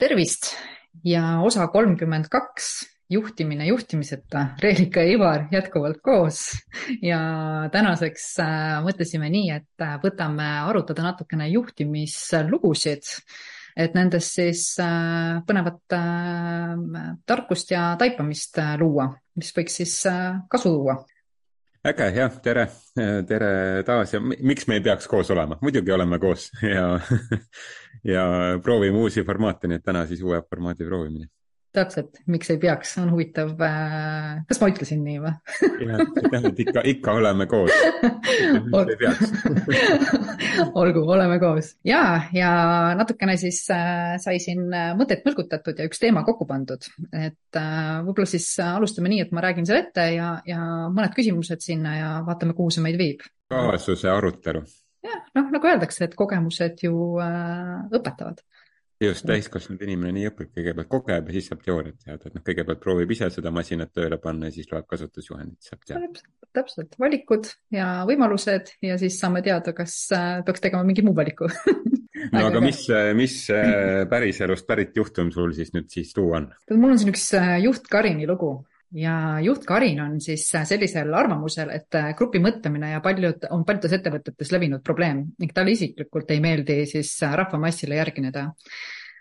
tervist ja osa kolmkümmend kaks, juhtimine juhtimiseta, Reelika ja Ivar jätkuvalt koos. Ja tänaseks äh, mõtlesime nii, et äh, võtame arutada natukene juhtimislugusid, et nendest siis äh, põnevat tarkust ja taipamist luua, mis võiks siis kasu tuua äge, jah, tere, tere taas ja miks me ei peaks koos olema, muidugi oleme koos ja ja proovime uusi formaate, nii et täna siis uue formaadi proovimine. Täpselt, miks ei peaks, on huvitav. Äh, kas ma ütlesin nii või? jah, et ikka, ikka oleme koos. miks ei peaks olgu, oleme koos ja, ja natukene siis äh, sai siin äh, mõtet mõlgutatud ja üks teema kokku pandud, et võib-olla siis alustame nii, et ma räägin selle ette ja, ja mõned küsimused sinna ja vaatame, kuhu see meid viib. kaasuse arutelu jah, noh, nagu öeldakse, et kogemused ju õpetavad. Just, täiskasvanud inimene nii õpib, kõigepealt kogeb ja siis saab teooriat teada, et noh, kõigepealt proovib ise seda masinat tööle panna ja siis loeb kasutusjuhendit, saab teada. täpselt, valikud ja võimalused ja siis saame teada, kas äh, peaks tegema mingi muu valiku. No aga mis, mis äh, päriselust pärit juhtum sul siis nüüd siis tuua on? mul on siin üks äh, juht Karini lugu ja juht Karin on siis sellisel arvamusel, et grupi mõtlemine ja paljud, on paljudes ettevõtetes levinud probleem ning talle isiklikult ei meeldi siis rahvamassile järgineda.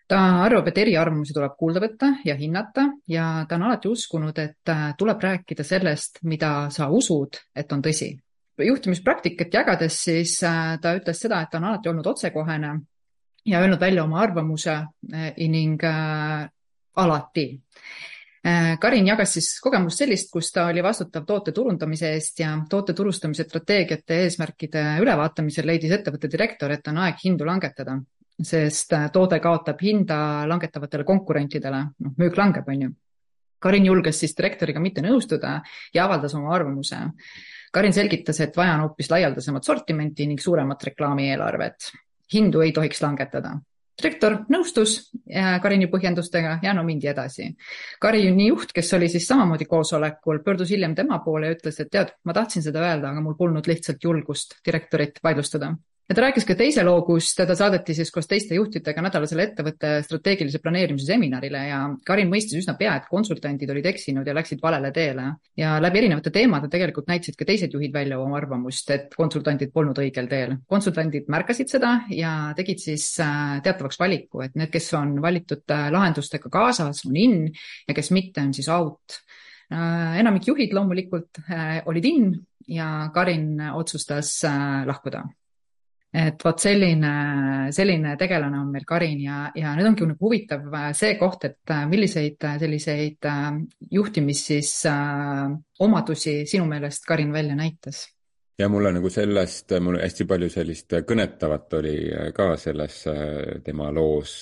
ta arvab, et eriarvamusi tuleb kuulda võtta ja hinnata ja ta on alati uskunud, et tuleb rääkida sellest, mida sa usud, et on tõsi. juhtimispraktikat jagades siis ta ütles seda, et ta on alati olnud otsekohene ja öelnud välja oma arvamuse ning äh, alati Äh, Karin jagas siis kogemust sellist, kus ta oli vastutav toote turundamise eest ja toote turustamise strateegiate eesmärkide ülevaatamisel leidis ettevõtte direktor, et on aeg hindu langetada, sest äh, toode kaotab hinda langetavatele konkurentidele, noh, müük langeb, on ju. Karin julges siis direktoriga mitte nõustuda ja avaldas oma arvamuse. Karin selgitas, et vaja on hoopis laialdasemat sortimenti ning suuremat reklaamieelarvet. hindu ei tohiks langetada direktor nõustus Karini põhjendustega ja no mindi edasi. Karini juht, kes oli siis samamoodi koosolekul, pöördus hiljem tema poole ja ütles, et tead, ma tahtsin seda öelda, aga mul polnud lihtsalt julgust direktorit vaidlustada ja ta rääkis ka teise loo, kus teda saadeti siis koos teiste juhtidega nädalasele ettevõtte strateegilise planeerimise seminarile ja Karin mõistis üsna pea, et konsultandid olid eksinud ja läksid valele teele. ja läbi erinevate teemade tegelikult näitasid ka teised juhid välja oma arvamust, et konsultandid polnud õigel teel. konsultandid märkasid seda ja tegid siis äh, teatavaks valiku, et need, kes on valitud äh, lahendustega kaasas, on in ja kes mitte, on siis out äh, enamik juhid loomulikult olid in ja Karin otsustas lahkuda et vot selline, selline tegelane on meil Karin ja, ja nüüd ongi nagu huvitav äh, see koht, et äh, milliseid äh, selliseid juhtimis siis äh, omadusi sinu meelest Karin välja näitas? ja mulle nagu sellest, mul hästi palju sellist kõnetavat oli ka selles tema loos.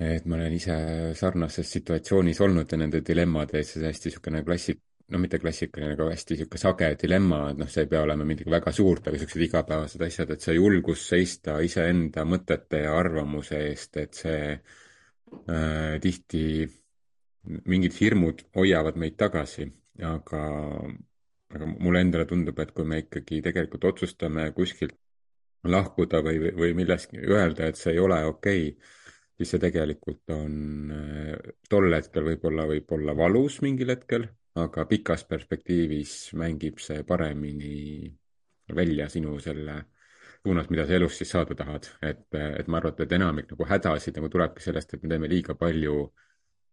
et ma olen ise sarnases situatsioonis olnud ja nende dilemmade ees, see hästi niisugune klassik, no mitte klassikaline, aga hästi niisugune sage dilemma, et noh, see ei pea olema midagi väga suurt, aga niisugused igapäevased asjad, et see julgus seista iseenda mõtete ja arvamuse eest, et see äh, tihti, mingid hirmud hoiavad meid tagasi, aga, aga mulle endale tundub, et kui me ikkagi tegelikult otsustame kuskilt lahkuda või, või millestki öelda, et see ei ole okei okay,, siis see tegelikult on äh, tol hetkel võib-olla, võib olla valus mingil hetkel aga pikas perspektiivis mängib see paremini välja sinu selle suunas, mida sa elus siis saada tahad. et, et ma arvan, et enamik nagu hädasid nagu tulebki sellest, et me teeme liiga palju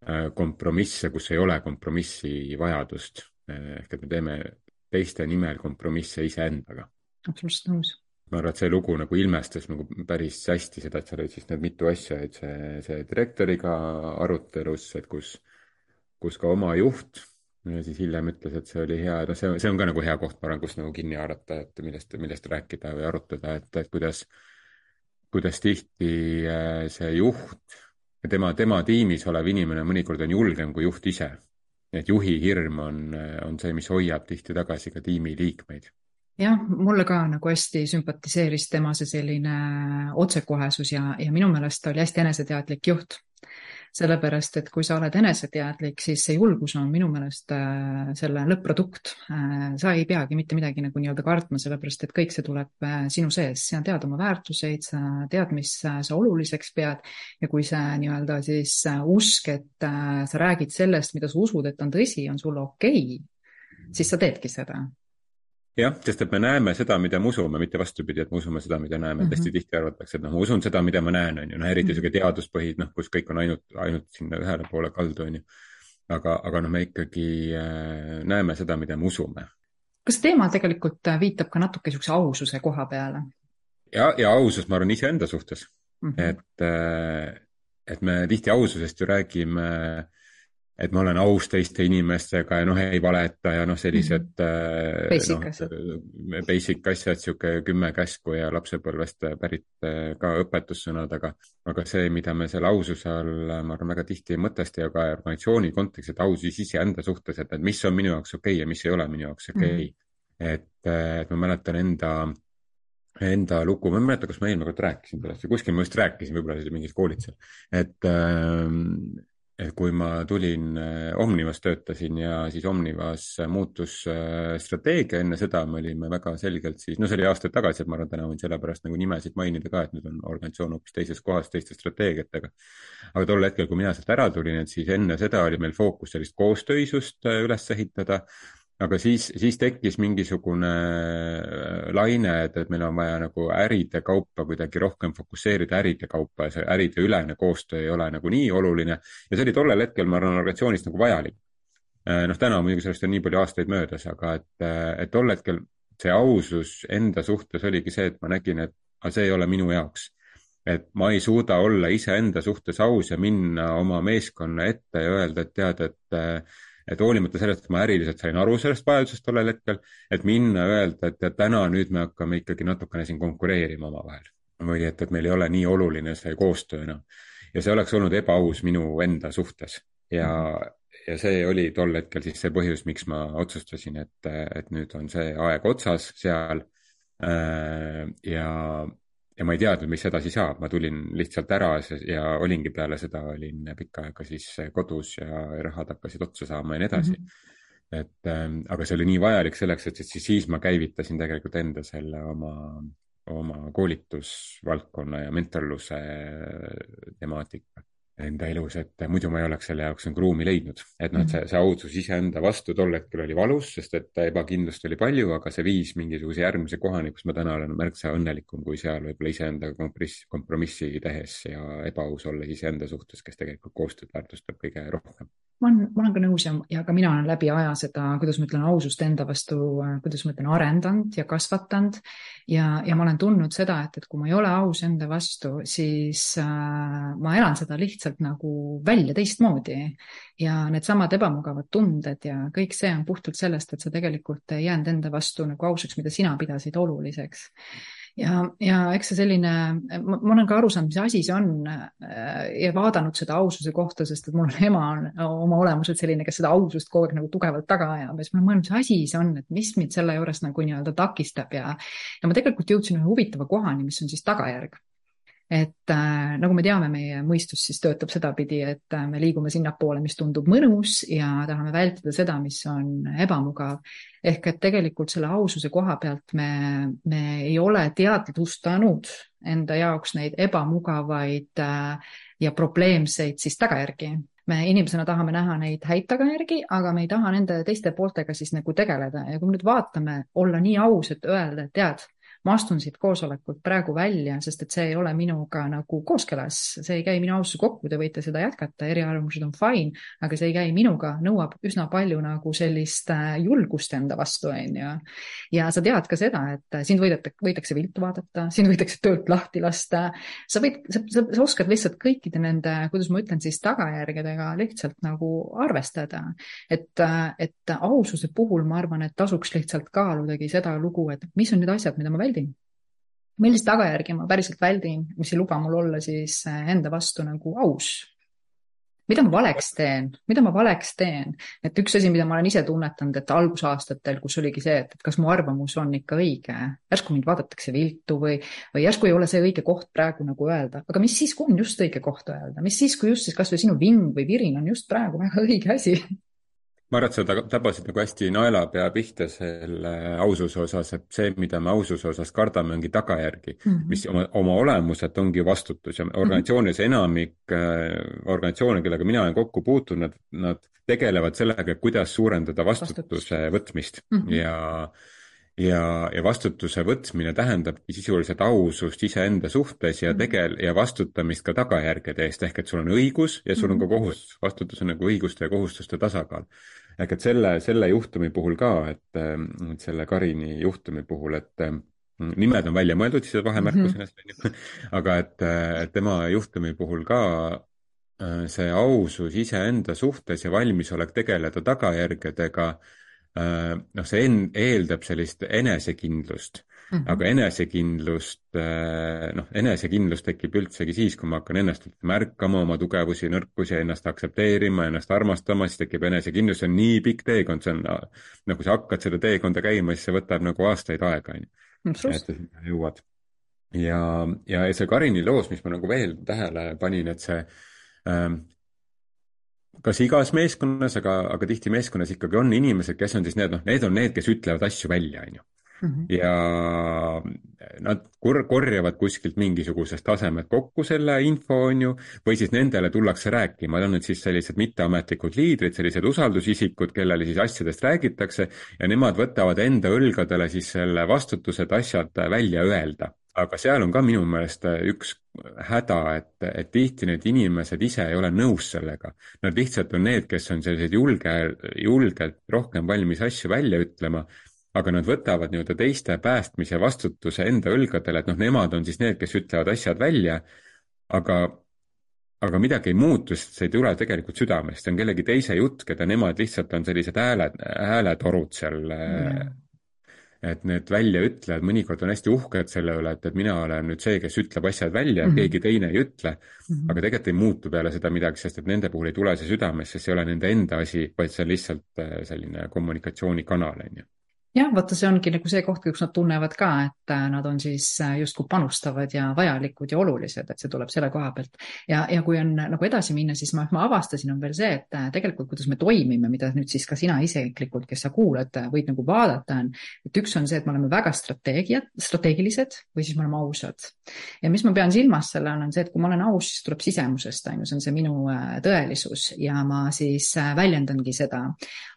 äh, kompromisse, kus ei ole kompromissi vajadust. ehk et me teeme teiste nimel kompromisse iseendaga. absoluutselt nõus ma arvan, et see lugu nagu ilmestas nagu päris hästi seda, et seal olid siis need mitu asja, et see, see direktoriga arutelus, et kus, kus ka oma juht ja siis hiljem ütles, et see oli hea, noh, see, see on ka nagu hea koht, ma arvan, kus nagu kinni haarata, et millest, millest rääkida või arutada, et, et kuidas, kuidas tihti äh, see juht ja tema, tema tiimis olev inimene mõnikord on julgem kui juht ise. et juhi hirm on, on see, mis hoiab tihti tagasi ka tiimi liikmeid jah, mulle ka nagu hästi sümpatiseeris tema see selline otsekohesus ja, ja minu meelest ta oli hästi eneseteadlik juht sellepärast, et kui sa oled eneseteadlik, siis see julgus on minu meelest äh, selle lõpp-produkt. Äh,. sa ei peagi mitte midagi nagu nii-öelda kartma, sellepärast et kõik see tuleb äh, sinu sees, sa tead oma väärtuseid, sa tead, mis sa oluliseks pead. Ja kui see nii-öelda siis usk, et sa räägid sellest, mida sa usud, et on tõsi, on sulle okei okay,, siis sa teedki seda jah, sest et me näeme seda, mida me usume, mitte vastupidi, et me usume seda, mida näeme mm, -hmm. hästi tihti arvatakse, et noh, ma usun seda, mida ma näen, on ju, noh, eriti mm -hmm. teaduspõhid, noh, kus kõik on ainult, ainult sinna ühele poole kaldu, on ju. aga, aga noh, me ikkagi äh, näeme seda, mida me usume. kas teema tegelikult äh, viitab ka natuke niisuguse aususe koha peale? ja, ja ausus, ma arvan, iseenda suhtes mm. -hmm. et, äh, et me tihti aususest ju räägime äh, et ma olen aus teiste inimestega ja noh, ei valeta ja noh, sellised mm -hmm. basic no, asjad, basic asjad, sihuke kümme käsku ja lapsepõlvest pärit äh, ka õpetussõnad, aga, aga see, mida me selle aususe all, ma arvan, väga tihti ei mõtesta ja ka organisatsiooni kontekstis, et ausus iseenda suhtes, et, mis on minu jaoks okei okay ja mis ei ole minu jaoks okei okay. mm. -hmm. et, äh, et ma mäletan enda enda lugu, ma ei mäleta, kas ma eelmine kord rääkisin sellest või kuskil ma just rääkisin, võib-olla see oli mingis koolitusel, et äh, et kui ma tulin äh, Omnivas töötasin ja siis Omnivas muutus äh, strateegia, enne seda me olime väga selgelt siis, no see oli aastaid tagasi, et ma arvan, täna võin sellepärast nagu nimesid mainida ka, et nüüd on organisatsioon hoopis teises kohas teiste strateegiatega. aga tol hetkel, kui mina sealt ära tulin, et siis enne seda oli meil fookus sellist koostöisust äh, üles ehitada aga siis, siis tekkis mingisugune äh, laine, et, et meil on vaja nagu äride kaupa kuidagi rohkem fokusseerida äride kaupa ja see äride ülene koostöö ei ole nagu nii oluline. ja see oli tollel hetkel, ma arvan, organisatsioonis nagu vajalik. Äh, noh, täna muidugi sellest on nii palju aastaid möödas, aga et, äh, et tol hetkel see ausus enda suhtes oligi see, et ma nägin, et aga see ei ole minu jaoks et ma ei suuda olla iseenda suhtes aus ja minna oma meeskonna ette ja öelda, et tead, et et hoolimata sellest, et ma äriliselt sain aru sellest vajadusest tollel hetkel, et minna, öelda, et täna nüüd me hakkame ikkagi natukene siin konkureerima omavahel. või et, et meil ei ole nii oluline see koostöö enam. ja see oleks olnud ebaaus minu enda suhtes ja, ja see oli tol hetkel siis see põhjus, miks ma otsustasin, et, et nüüd on see aeg otsas seal. Äh, ja, ja ma ei teadnud, mis edasi saab, ma tulin lihtsalt ära ja olingi peale seda, olin pikka aega siis kodus ja rahad hakkasid otsa saama ja nii edasi mm. -hmm. et ähm, aga see oli nii vajalik selleks, et siis, siis ma käivitasin tegelikult enda selle oma, oma koolitusvaldkonna ja mentorluse temaatika enda elus, et muidu ma ei oleks selle jaoks nagu ruumi leidnud. et noh, et see, see ausus iseenda vastu tol hetkel oli valus, sest et ebakindlust oli palju, aga see viis mingisuguse järgmise kohani, kus ma täna olen märksa õnnelikum kui seal võib-olla iseendaga kompromiss, kompromissi tehes ja ebaaus olles iseenda suhtes, kes tegelikult koostööd väärtustab kõige rohkem ma olen, ma olen ka nõus ja, ja ka mina olen läbi aja seda, kuidas ma ütlen, ausust enda vastu, kuidas ma ütlen, arendanud ja kasvatanud. Ja, ja ma olen tundnud seda, et, et kui ma ei ole aus enda vastu, siis äh, ma elan seda lihtsalt nagu välja teistmoodi. ja needsamad ebamugavad tunded ja kõik see on puhtalt sellest, et sa tegelikult ei jäänud enda vastu nagu ausaks, mida sina pidasid oluliseks ja, ja eks see selline, ma olen ka aru saanud, mis asi see on äh, ja vaadanud seda aususe kohta, sest et mul ema on oma olemuselt selline, kes seda ausust kogu aeg nagu tugevalt taga ajab. Ja siis ma mõelnud, mis asi see on, et mis mind selle juures nagu nii-öelda takistab. Ja, ja ma tegelikult jõudsin ühe huvitava kohani, mis on siis tagajärg et äh, nagu me teame, meie mõistus siis töötab sedapidi, et äh, me liigume sinnapoole, mis tundub mõnus ja tahame vältida seda, mis on ebamugav. ehk et tegelikult selle aususe koha pealt me, me ei ole teadvustanud enda jaoks neid ebamugavaid äh, ja probleemseid siis tagajärgi me inimesena tahame näha neid häid tagajärgi, aga me ei taha nende teiste pooltega siis nagu tegeleda ja kui me nüüd vaatame, olla nii aus, et öelda, et tead, ma astun siit koosolekult praegu välja, sest et see ei ole minuga nagu kooskõlas, see ei käi minu ausse kokku, te võite seda jätkata, eriarvamused on fine, aga see ei käi minuga, nõuab üsna palju nagu sellist äh, julgust enda vastu, on ju. ja sa tead ka seda, et sind võideta, võidakse viltu vaadata, sind võidakse töölt lahti lasta. sa võid, sa, sa, sa oskad lihtsalt kõikide nende, kuidas ma ütlen siis tagajärgedega lihtsalt nagu arvestada. et, äh, et aususe puhul ma arvan, et tasuks lihtsalt kaaludagi seda lugu, et mis on need asjad, mida ma väldin väldin. millist tagajärgi ma päriselt väldin, mis ei luba mul olla siis eh, enda vastu nagu aus. mida ma valeks teen, mida ma valeks teen, et üks asi, mida ma olen ise tunnetanud, et algusaastatel, kus oligi see, et, kas mu arvamus on ikka õige, järsku mind vaadatakse viltu või, või järsku ei ole see õige koht praegu nagu öelda, aga mis siis, kui on just õige koht öelda, mis siis, kui just siis kasvõi sinu ving või virin on just praegu väga õige asi ma arvan, et sa tabasid nagu hästi naelapea pihta selle aususe osas, et see, mida me aususe osas kardame, ongi tagajärgi mm, -hmm. mis oma, oma olemuselt ongi vastutus ja mhm. organisatsioonis enamik äh, organisatsioone, kellega mina olen kokku puutunud, nad tegelevad sellega, kuidas suurendada vastutuse Vastutus. võtmist mm -hmm. ja ja, ja vastutuse võtmine tähendabki sisuliselt ausust iseenda suhtes ja mhm. tegel- ja vastutamist ka tagajärgede eest, ehk et sul on õigus ja sul on ka mhm. kohustus. vastutus on nagu õiguste ja kohustuste tasakaal. ehk et selle, selle juhtumi puhul ka, et, et selle Karini juhtumi puhul, et nimed on välja mõeldud, siis vahemärkusena mm, -hmm. aga et, et tema juhtumi puhul ka äh, see ausus iseenda suhtes ja valmisolek tegeleda tagajärgedega äh, Äh, noh, see en-, eeldab sellist enesekindlust mm, -hmm. aga enesekindlust, äh, noh, enesekindlus tekib üldsegi siis, kui ma hakkan ennast märkama, oma tugevusi, nõrkusi, ennast aktsepteerima, ennast armastama, siis tekib enesekindlus, see on nii pikk teekond, see on nagu sa hakkad seda teekonda käima, siis see võtab nagu aastaid aega, on ju. et jõuad. ja, ja see Karini loos, mis ma nagu veel tähele panin, et see ähm, kas igas meeskonnas, aga, aga tihti meeskonnas ikkagi on inimesed, kes on siis need, noh, need on need, kes ütlevad asju välja, on ju. Mhm. ja nad kor-, korjavad kuskilt mingisugusest tasemelt kokku selle info, on ju, või siis nendele tullakse rääkima, on need siis sellised mitteametlikud liidrid, sellised usaldusisikud, kellele siis asjadest räägitakse ja nemad võtavad enda õlgadele siis selle vastutuse, et asjad välja öelda aga seal on ka minu meelest äh, üks häda, et, et tihti need inimesed ise ei ole nõus sellega. Nad lihtsalt on need, kes on sellised julge, julgelt rohkem valmis asju välja ütlema, aga nad võtavad nii-öelda teiste päästmise vastutuse enda õlgadele, et noh, nemad on siis need, kes ütlevad asjad välja, aga aga midagi ei muutu, sest see ei tule tegelikult südamest, see on kellegi teise jutt, keda nemad lihtsalt on sellised hääled, hääletorud seal mm et need väljaütlejad mõnikord on hästi uhked selle üle, et, et mina olen nüüd see, kes ütleb asjad välja mm, -hmm. keegi teine ei ütle mm. -hmm. aga tegelikult ei muutu peale seda midagi, sest et nende puhul ei tule see südamest, sest see ei ole nende enda asi, vaid see on lihtsalt äh, selline kommunikatsioonikanal, on ju jah, vaata, see ongi nagu see koht, kus nad tunnevad ka, et äh, nad on siis äh, justkui panustavad ja vajalikud ja olulised, et see tuleb selle koha pealt. ja, ja kui on nagu edasi minna, siis ma, ma avastasin, on veel see, et äh, tegelikult, kuidas me toimime, mida nüüd siis ka sina isiklikult, kes sa kuulad, võid nagu vaadata, on, et üks on see, et me oleme väga strateegiad, strateegilised või siis me oleme ausad. ja mis ma pean silmas selle all, on see, et kui ma olen aus, siis tuleb sisemusest, on ju, see on see minu tõelisus ja ma siis väljendangi seda.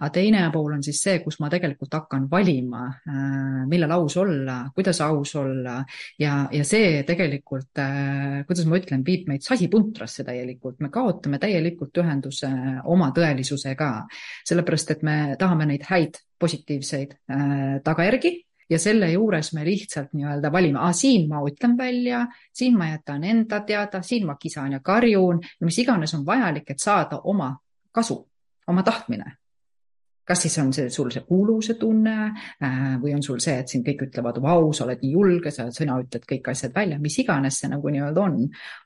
aga teine pool on siis see, kus ma tegelikult hakkan valima valima, äh, millal aus olla, kuidas aus olla. Ja, ja see tegelikult, äh, kuidas ma ütlen, viib meid sasipuntrasse täielikult, me kaotame täielikult ühenduse oma tõelisusega, sellepärast et me tahame neid häid positiivseid äh, tagajärgi ja selle juures me lihtsalt nii-öelda valime, siin ma ütlen välja, siin ma jätan enda teada, siin ma kisan ja karjun, mis iganes on vajalik, et saada oma kasu, oma tahtmine kas siis on see sul see kuuluvuse tunne äh, või on sul see, et siin kõik ütlevad, vau, sa oled nii julge, sa, sina ütled kõik asjad välja, mis iganes see nagu nii-öelda on.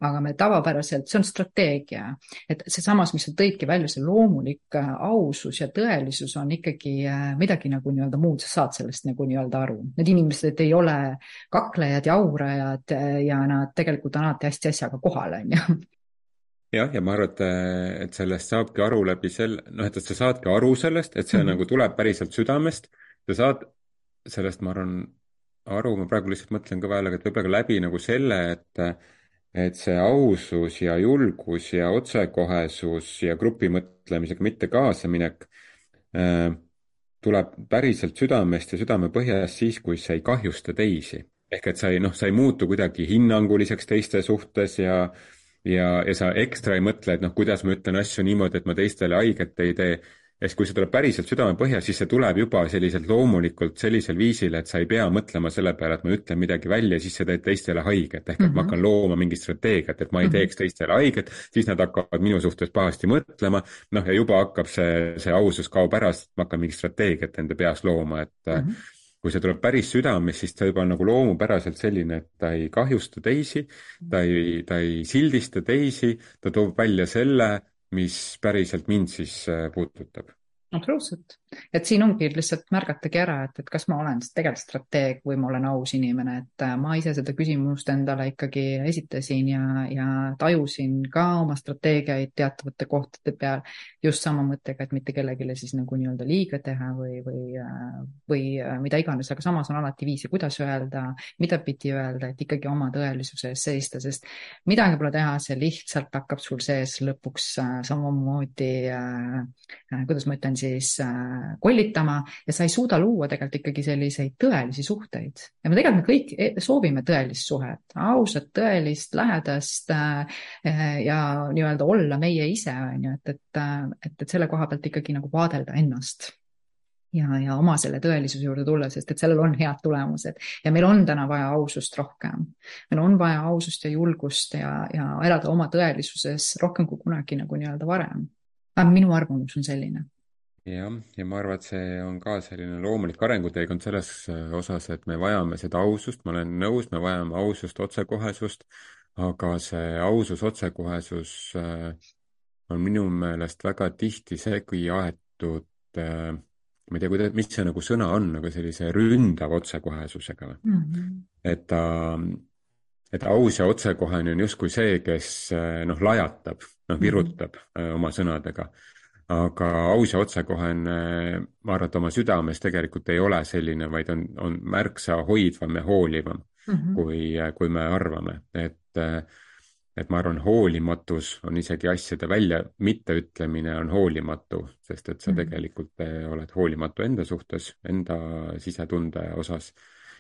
aga me tavapäraselt, see on strateegia, et seesamas, mis sa tõidki välja, see loomulik äh, ausus ja tõelisus on ikkagi äh, midagi nagu nii-öelda muud, sa saad sellest nagu nii-öelda aru. Need inimesed ei ole kaklejad ja aurajad ja nad tegelikult on alati hästi asjaga kohal, on ju jah, ja ma arvan, et, et sellest saabki aru läbi selle, noh, et, sa saadki aru sellest, et see mm -hmm. nagu tuleb päriselt südamest. sa saad sellest, ma arvan, aru, ma praegu lihtsalt mõtlen ka vahele, et võib-olla ka läbi nagu selle, et et see ausus ja julgus ja otsekohesus ja grupimõtlemisega mitte kaasaminek äh, tuleb päriselt südamest ja südamepõhjast siis, kui see ei kahjusta teisi. ehk et sa ei, noh, sa ei muutu kuidagi hinnanguliseks teiste suhtes ja ja, ja sa ekstra ei mõtle, et noh, kuidas ma ütlen asju niimoodi, et ma teistele haiget ei tee. ja siis, kui see tuleb päriselt südamepõhjas, siis see tuleb juba selliselt loomulikult sellisel viisil, et sa ei pea mõtlema selle peale, et ma ütlen midagi välja, siis sa teed teistele haiget, ehk et mm -hmm. ma mhm. hakkan looma mingit strateegiat, et ma ei mhm. teeks teistele haiget, siis nad hakkavad minu suhtes pahasti mõtlema, noh, ja juba hakkab see, see ausus kaob ära, sest ma hakkan mingit strateegiat enda peas looma, et mm -hmm kui see tuleb päris südamest, siis ta juba on nagu loomupäraselt selline, et ta ei kahjusta teisi, ta ei, ta ei sildista teisi, ta toob välja selle, mis päriselt mind siis puudutab absoluutselt, et siin ongi lihtsalt märgatagi ära, et, et kas ma olen tegelikult strateeg või ma olen aus inimene, et äh, ma ise seda küsimust endale ikkagi esitasin ja, ja tajusin ka oma strateegiaid teatavate kohtade peal just sama mõttega, et mitte kellelegi siis nagu nii-öelda liiga teha või, või, äh, või äh, mida iganes, aga samas on alati viise, kuidas öelda, mida pidi öelda, et ikkagi oma tõelisuse eest seista, sest midagi pole teha, see lihtsalt hakkab sul sees lõpuks samamoodi äh,, kuidas ma ütlen siis äh, kollitama ja sa ei suuda luua tegelikult ikkagi selliseid tõelisi suhteid. ja me tegelikult me kõik e-, soovime tõelist suhet, ausat, tõelist, lähedast äh, ja nii-öelda olla meie ise, on ju, et, et, et, et selle koha pealt ikkagi nagu vaadelda ennast ja, ja oma selle tõelisuse juurde tulla, sest et sellel on head tulemused ja meil on täna vaja ausust rohkem. meil on vaja ausust ja julgust ja, ja elada oma tõelisuses rohkem kui kunagi nagu nii-öelda varem. minu arvamus on selline jah, ja ma arvan, et see on ka selline loomulik arenguteekond selles äh, osas, et me vajame seda ausust, ma olen nõus, me vajame ausust, otsekohesust, aga see ausus, otsekohesus äh, on minu meelest väga tihti segi aetud äh, ma ei tea, kuidas, mis see nagu sõna on, aga sellise ründava otsekohesusega mm. -hmm. et ta, et aus ja otsekohene on justkui see, kes noh, lajatab, noh, virutab mm -hmm. oma sõnadega aga aus ja otsekohene, ma arvan, et oma südames tegelikult ei ole selline, vaid on, on märksa hoidvam ja hoolivam mm, -hmm. kui, kui me arvame, et et ma arvan, hoolimatus on isegi asjade välja mitteütlemine on hoolimatu, sest et sa mm -hmm. tegelikult eh, oled hoolimatu enda suhtes, enda sisetunde osas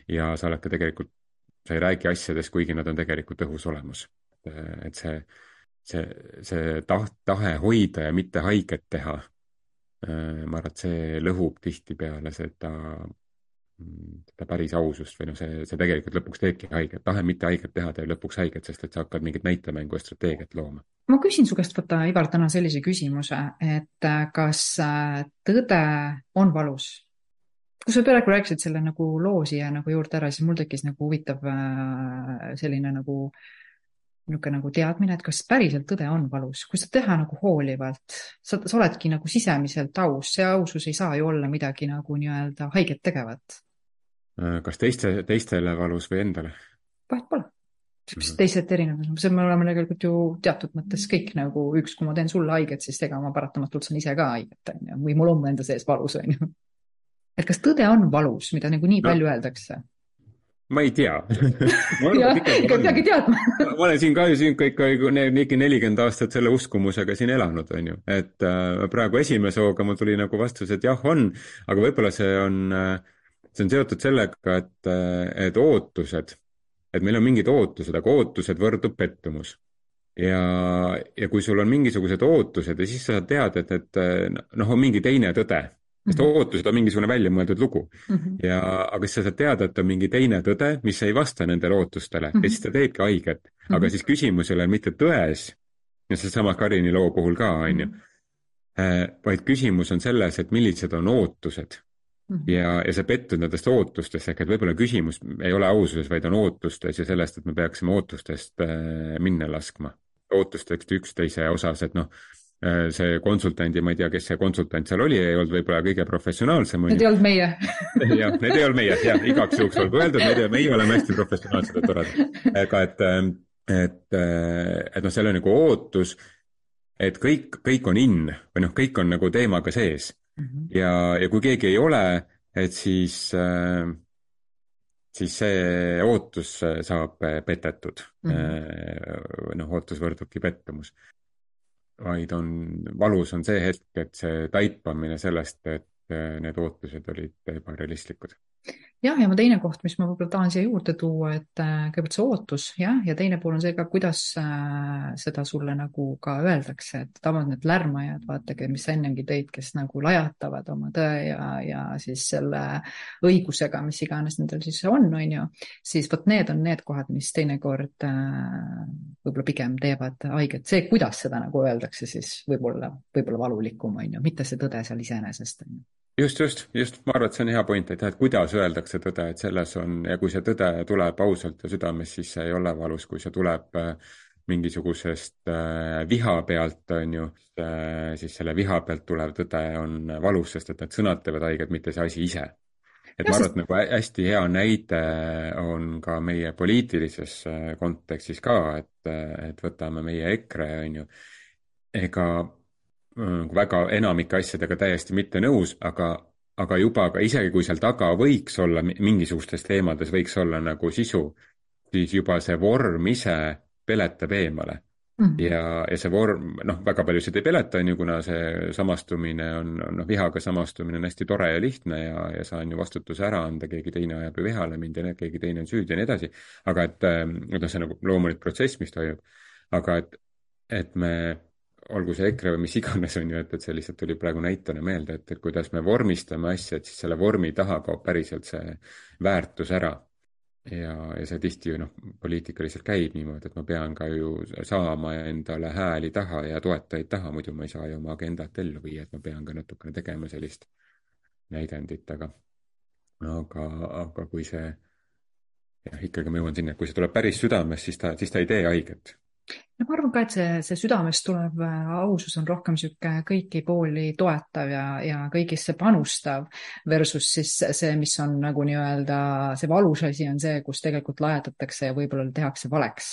ja sa oled ka tegelikult, sa ei räägi asjadest, kuigi nad on tegelikult õhus olemas. et see see, see taht, tahe hoida ja mitte haiget teha, äh, ma arvan, et see lõhub tihtipeale seda, seda päris ausust või noh, see, see tegelikult lõpuks teebki haiget, tahe mitte haiget teha teeb lõpuks haiget, sest et sa hakkad mingit näitemängu ja strateegiat looma. ma küsin su käest, vaata, Ivar, täna sellise küsimuse, et äh, kas äh, tõde on valus? kui sa praegu rääkisid selle nagu loo siia nagu juurde ära, siis mul tekkis nagu huvitav selline nagu äh, niisugune nagu teadmine, et kas päriselt tõde on valus, kui seda teha nagu hoolivalt, sa, sa oledki nagu sisemiselt aus, see ausus ei saa ju olla midagi nagu nii-öelda haiget tegevat. Äh, kas teiste, teistele valus või endale? vahet pole. mis mm -hmm. teised erinevad, see me oleme tegelikult ju teatud mõttes kõik nagu üks, kui ma teen sulle haiget, siis ega ma paratamatult saan ise ka haiget, on ju, või mul on enda sees valus, on ju. et kas tõde on valus, mida nagu nii no. palju öeldakse? Ma ei tea. Jah, ikka peagi teadma. ma olen siin ka ju siin kõik ligi nelikümmend aastat selle uskumusega siin elanud, on ju, et äh, praegu esimese hooga mul tuli nagu vastus, et jah, on, aga võib-olla see on äh,, see on seotud sellega, et äh,, et ootused, et meil on mingid ootused, aga ootused võrdub pettumus. Ja, ja kui sul on mingisugused ootused ja siis sa tead, et, et äh, noh, on mingi teine tõde sest -hmm. ootused on mingisugune väljamõeldud lugu mm. -hmm. ja, aga siis sa saad teada, et on mingi teine tõde, mis ei vasta nendele ootustele mm -hmm. ja siis ta teebki haiget mm. -hmm. aga siis küsimus ei ole mitte tões, ja seesama Karini loo puhul ka, on ju, äh, vaid küsimus on selles, et millised on ootused Mm -hmm. ja, ja sa pettud nendest ootustest, ehk et võib-olla küsimus ei ole aususes, vaid on ootustes ja sellest, et me peaksime ootustest äh, minna laskma. ootustest üksteise osas, et noh, see konsultandi, ma ei tea, kes see konsultant seal oli, ei olnud võib-olla kõige professionaalsem. Need ei olnud meie jah, need ei olnud meie, jah, igaks juhuks olgu öeldud, meie, meie oleme hästi professionaalsed ja toredad. aga et, ähm, et, äh, et noh, seal on nagu ootus, et kõik, kõik on in või noh, kõik on nagu teemaga sees mm. -hmm. ja, ja kui keegi ei ole, et siis äh, siis see ootus saab petetud mm. -hmm. noh, ootus võrdubki pettumus vaid on, valus on see hetk, et see taipamine sellest, et eh, need ootused olid ebarealistlikud jah, ja mu teine koht, mis ma võib-olla tahan siia juurde tuua, et äh, kõigepealt see ootus, jah, ja teine pool on see ka, kuidas äh, seda sulle nagu ka öeldakse, et tavaliselt need lärmajad, vaadake, mis sa ennegi tõid, kes nagu lajatavad oma tõe ja, ja siis selle õigusega, mis iganes nendel siis on, on ju, siis vot need on need kohad, mis teinekord äh, võib-olla pigem teevad haiget. see, kuidas seda nagu öeldakse, siis võib-olla, võib-olla valulikum, on ju, mitte see tõde seal iseenesest, on ju just, just, just, ma arvan, et see on hea point, et jah, et kuidas öeldakse tõde, et selles on ja kui see tõde tuleb ausalt ja südamest, siis see ei ole valus, kui see tuleb äh, mingisugusest äh, viha pealt, on ju äh,, siis selle viha pealt tulev tõde on valus, sest et need sõnad teevad haiget, mitte see asi ise. et ja, ma arvan, et nagu hästi hea näide on ka meie poliitilises kontekstis ka, et, et võtame meie EKRE, on ju, ega väga enamike asjadega täiesti mitte nõus, aga, aga juba ka isegi kui seal taga võiks olla mingisugustes teemades võiks olla nagu sisu, siis juba see vorm ise peletab eemale mm. -hmm. ja, ja see vorm, noh, väga paljusid ei peleta, on ju, kuna see samastumine on, noh, vihaga samastumine on hästi tore ja lihtne ja, ja saan ju vastutuse ära anda, keegi teine ajab ju vihale mind ja keegi teine on süüdi ja nii edasi. aga et, noh, see on nagu loomulik protsess, mis toimub. aga et, et me olgu see EKRE või mis iganes, on ju, et, et see lihtsalt tuli praegu näitena meelde, et, et kuidas me vormistame asja, et siis selle vormi taha kaob päriselt see väärtus ära. Ja, ja see tihti ju noh, poliitika lihtsalt käib niimoodi, et ma pean ka ju saama endale hääli taha ja toetajaid taha, muidu ma ei saa ju oma agendat ellu viia, et ma pean ka natukene tegema sellist näidendit, aga, aga, aga kui see jah, ikkagi ma jõuan sinna, et kui see tuleb päris südamest, siis ta, siis ta ei tee haiget no ma arvan ka, et see, see südamest tulev äh, ausus on rohkem niisugune kõiki pooli toetav ja, ja kõigisse panustav versus siis see, mis on nagu nii-öelda see valus asi, on see, kus tegelikult lajatatakse ja võib-olla tehakse valeks.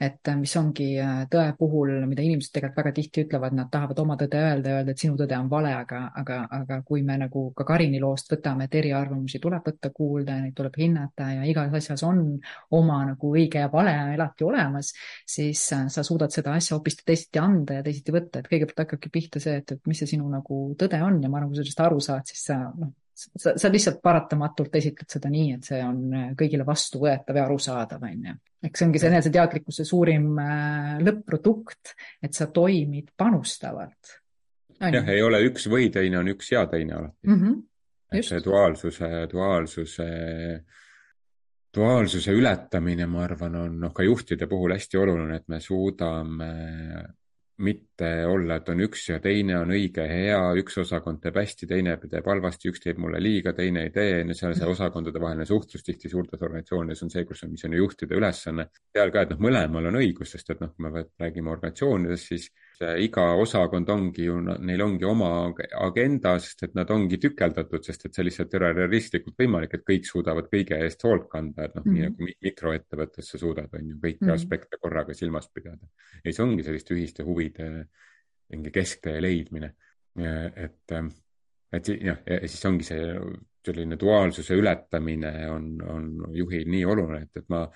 et äh, mis ongi äh, tõe puhul, mida inimesed tegelikult väga tihti ütlevad, nad tahavad oma tõde öelda öelda, et sinu tõde on vale, aga, aga, aga kui me nagu ka Karini loost võtame, et eriarvamusi tuleb võtta kuulda ja neid tuleb hinnata ja igas asjas on oma nagu õige ja vale alati olemas, siis sa suudad seda asja hoopis teisiti anda ja teisiti võtta, et kõigepealt hakkabki pihta see, et, et mis see sinu nagu tõde on ja ma arvan, kui sa sellest aru saad, siis sa noh, sa, sa lihtsalt paratamatult esitled seda nii, et see on äh, kõigile vastuvõetav ja arusaadav, on ju. eks see ongi see eneseteadlikkuse suurim äh, lõpp-produkt, et sa toimid panustavalt. jah, ei ole üks või teine on üks ja teine alati mm. -hmm. et see duaalsuse, duaalsuse äh, duaalsuse ületamine, ma arvan, on noh, ka juhtide puhul hästi oluline, et me suudame mitte olla, et on üks ja teine on õige ja hea, üks osakond teeb hästi, teine teeb halvasti, üks teeb mulle liiga, teine ei tee, no seal see osakondade vaheline suhtlus tihti suurtes organisatsioonides on see, kus on, mis on juhtide ülesanne. seal ka, et noh, mõlemal on õigus, sest et noh, kui me räägime organisatsioonidest, siis iga osakond ongi ju, neil ongi oma agenda, sest et nad ongi tükeldatud, sest et see lihtsalt ei ole realistlikult võimalik, et kõik suudavad kõige eest hoolt kanda, et noh mm, -hmm. nii mhm. nagu mikroettevõttes sa suudad, on ju, kõiki mm -hmm. aspekte korraga silmas pidada. ja siis ongi selliste ühiste huvide mingi kesktee leidmine. et, et jah, ja siis ongi see selline duaalsuse ületamine on, on juhil nii oluline, et, et ma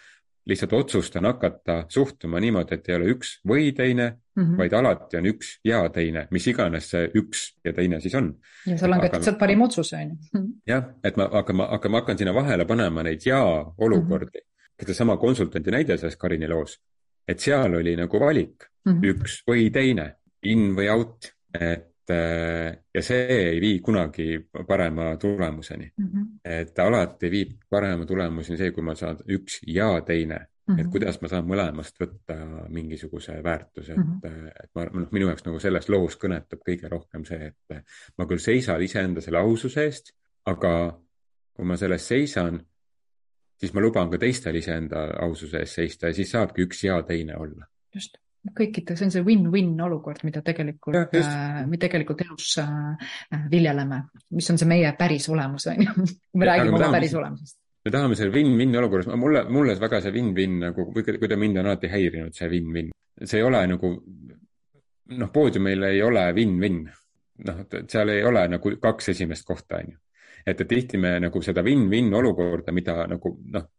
lihtsalt otsustan hakata suhtuma niimoodi, et ei ole üks või teine mm, -hmm. vaid alati on üks ja teine, mis iganes see üks ja teine siis on. ja sa langetad sealt parim otsuse, on ju. jah, et ma hakkan, aga ma hakkan sinna vahele panema neid ja olukordi mm. -hmm. sedasama konsultandi näide selles Karini loos, et seal oli nagu valik mm, -hmm. üks või teine, in või out, et ja see ei vii kunagi parema tulemuseni mm. -hmm. et alati viib parema tulemuseni see, kui ma saan üks ja teine mm, -hmm. et kuidas ma saan mõlemast võtta mingisuguse väärtuse, et mm, -hmm. et ma, noh, minu jaoks nagu selles loos kõnetab kõige rohkem see, et ma küll seisan iseenda selle aususe eest, aga kui ma selles seisan, siis ma luban ka teistel iseenda aususe eest seista ja siis saabki üks ja teine olla. just kõikide, see on see win-win olukord, mida tegelikult, äh, me tegelikult elus äh, viljeleme, mis on see meie päris olemus, on ju. me räägime oma päris olemusest. me tahame selle win-win olukorras, mulle, mulle väga see win-win nagu, kui ta mind on alati häirinud, see win-win. see ei ole nagu, noh, poodiumil ei ole win-win. noh, seal ei ole nagu kaks esimest kohta, on ju. et, et tihti me nagu seda win-win olukorda, mida nagu noh,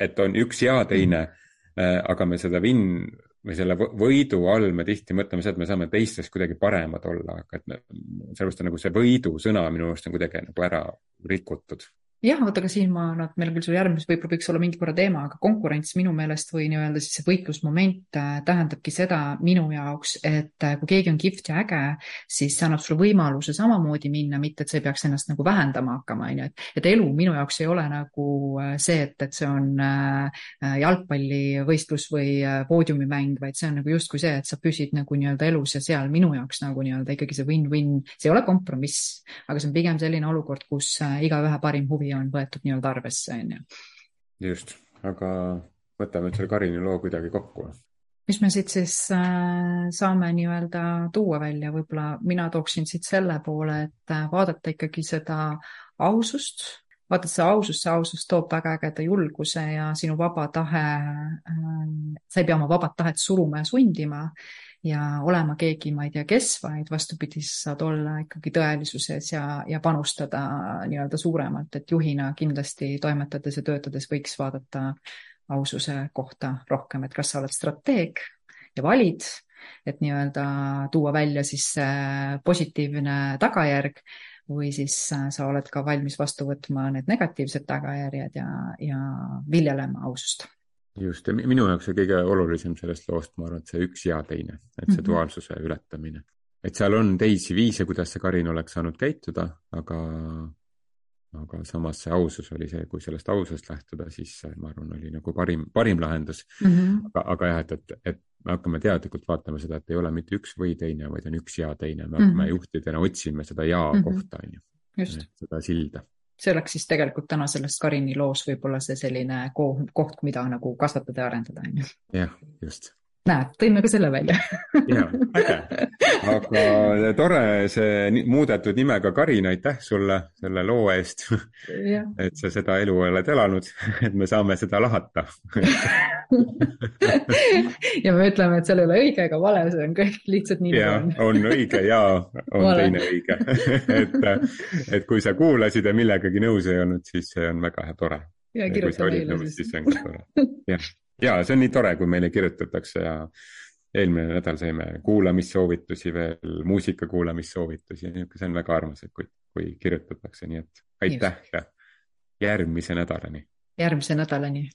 et on üks ja teine mm, -hmm. aga me seda win või selle võidu all me tihti mõtleme seda, et me saame teistest kuidagi paremad olla, aga et sellepärast on nagu see võidu sõna minu arust on kuidagi nagu ära rikutud jah, vaata, aga siin ma, noh, meil küll sul järgmises võib-olla võiks olla mingi korra teema, aga konkurents minu meelest või nii-öelda siis see võitlusmoment äh, tähendabki seda minu jaoks, et äh, kui keegi on kihvt ja äge, siis see annab sulle võimaluse samamoodi minna, mitte et sa ei peaks ennast nagu vähendama hakkama, on ju, et, et elu minu jaoks ei ole nagu äh, see, et, et see on jalgpallivõistlus või poodiumimäng, vaid see on nagu justkui see, et sa püsid nagu nii-öelda elus ja seal minu jaoks nagu nii-öelda ikkagi see win-win, see ei ole kompromiss, aga see on pigem selline olukord, kus igaühe parim huvi huvi on võetud nii-öelda arvesse, on ju. just, aga võtame nüüd selle Karini loo kuidagi kokku. mis me siit siis äh, saame nii-öelda tuua välja, võib-olla mina tooksin siit selle poole, et äh, vaadata ikkagi seda ausust, vaata see ausus, see ausus toob väga ägeda julguse ja sinu vaba tahe äh,, sa ei pea oma vabat tahet suruma ja sundima ja olema keegi, ma ei tea, kes, vaid vastupidi, sa saad olla ikkagi tõelisuses ja, ja panustada nii-öelda suuremalt, et juhina kindlasti toimetades ja töötades võiks vaadata aususe kohta rohkem, et kas sa oled strateeg ja valid, et nii-öelda tuua välja siis positiivne tagajärg või siis sa oled ka valmis vastu võtma need negatiivsed tagajärjed ja, ja viljelema ausust just, ja minu jaoks see kõige olulisem sellest loost, ma arvan, et see üks ja teine, et see mm -hmm. duaalsuse ületamine. et seal on teisi viise, kuidas see Karin oleks saanud käituda, aga, aga samas see ausus oli see, kui sellest aususest lähtuda, siis ma arvan, oli nagu parim, parim lahendus mm. -hmm. aga, aga jah, et, et, et me hakkame teadlikult vaatama seda, et ei ole mitte üks või teine, vaid on üks ja teine, me hakkame mm -hmm. juhtidena otsima seda ja mm -hmm. kohta, on ju. seda silda see oleks siis tegelikult täna selles Karini loos võib-olla see selline koht, mida nagu kasvatada ja arendada, on ju. jah, just. Näed, tõime ka selle välja ja, äge. aga tore see muudetud nimega Karin, aitäh sulle selle loo eest et sa seda elu oled elanud, et me saame seda lahata ja me ütleme, et seal ei ole õige ega vale, see on kõik lihtsalt nii nagu on. on õige ja on vale. teine õige et, et kui sa kuulasid ja millegagi nõus ei olnud, siis see on väga tore. ja kirjuta meile siis. siis on ka tore. jah, ja see on nii tore, kui meile kirjutatakse ja eelmine nädal saime kuulamissoovitusi veel, muusika kuulamissoovitusi, see on väga armas, et kui, kui kirjutatakse, nii et aitäh Just. ja järgmise nädalani. järgmise nädalani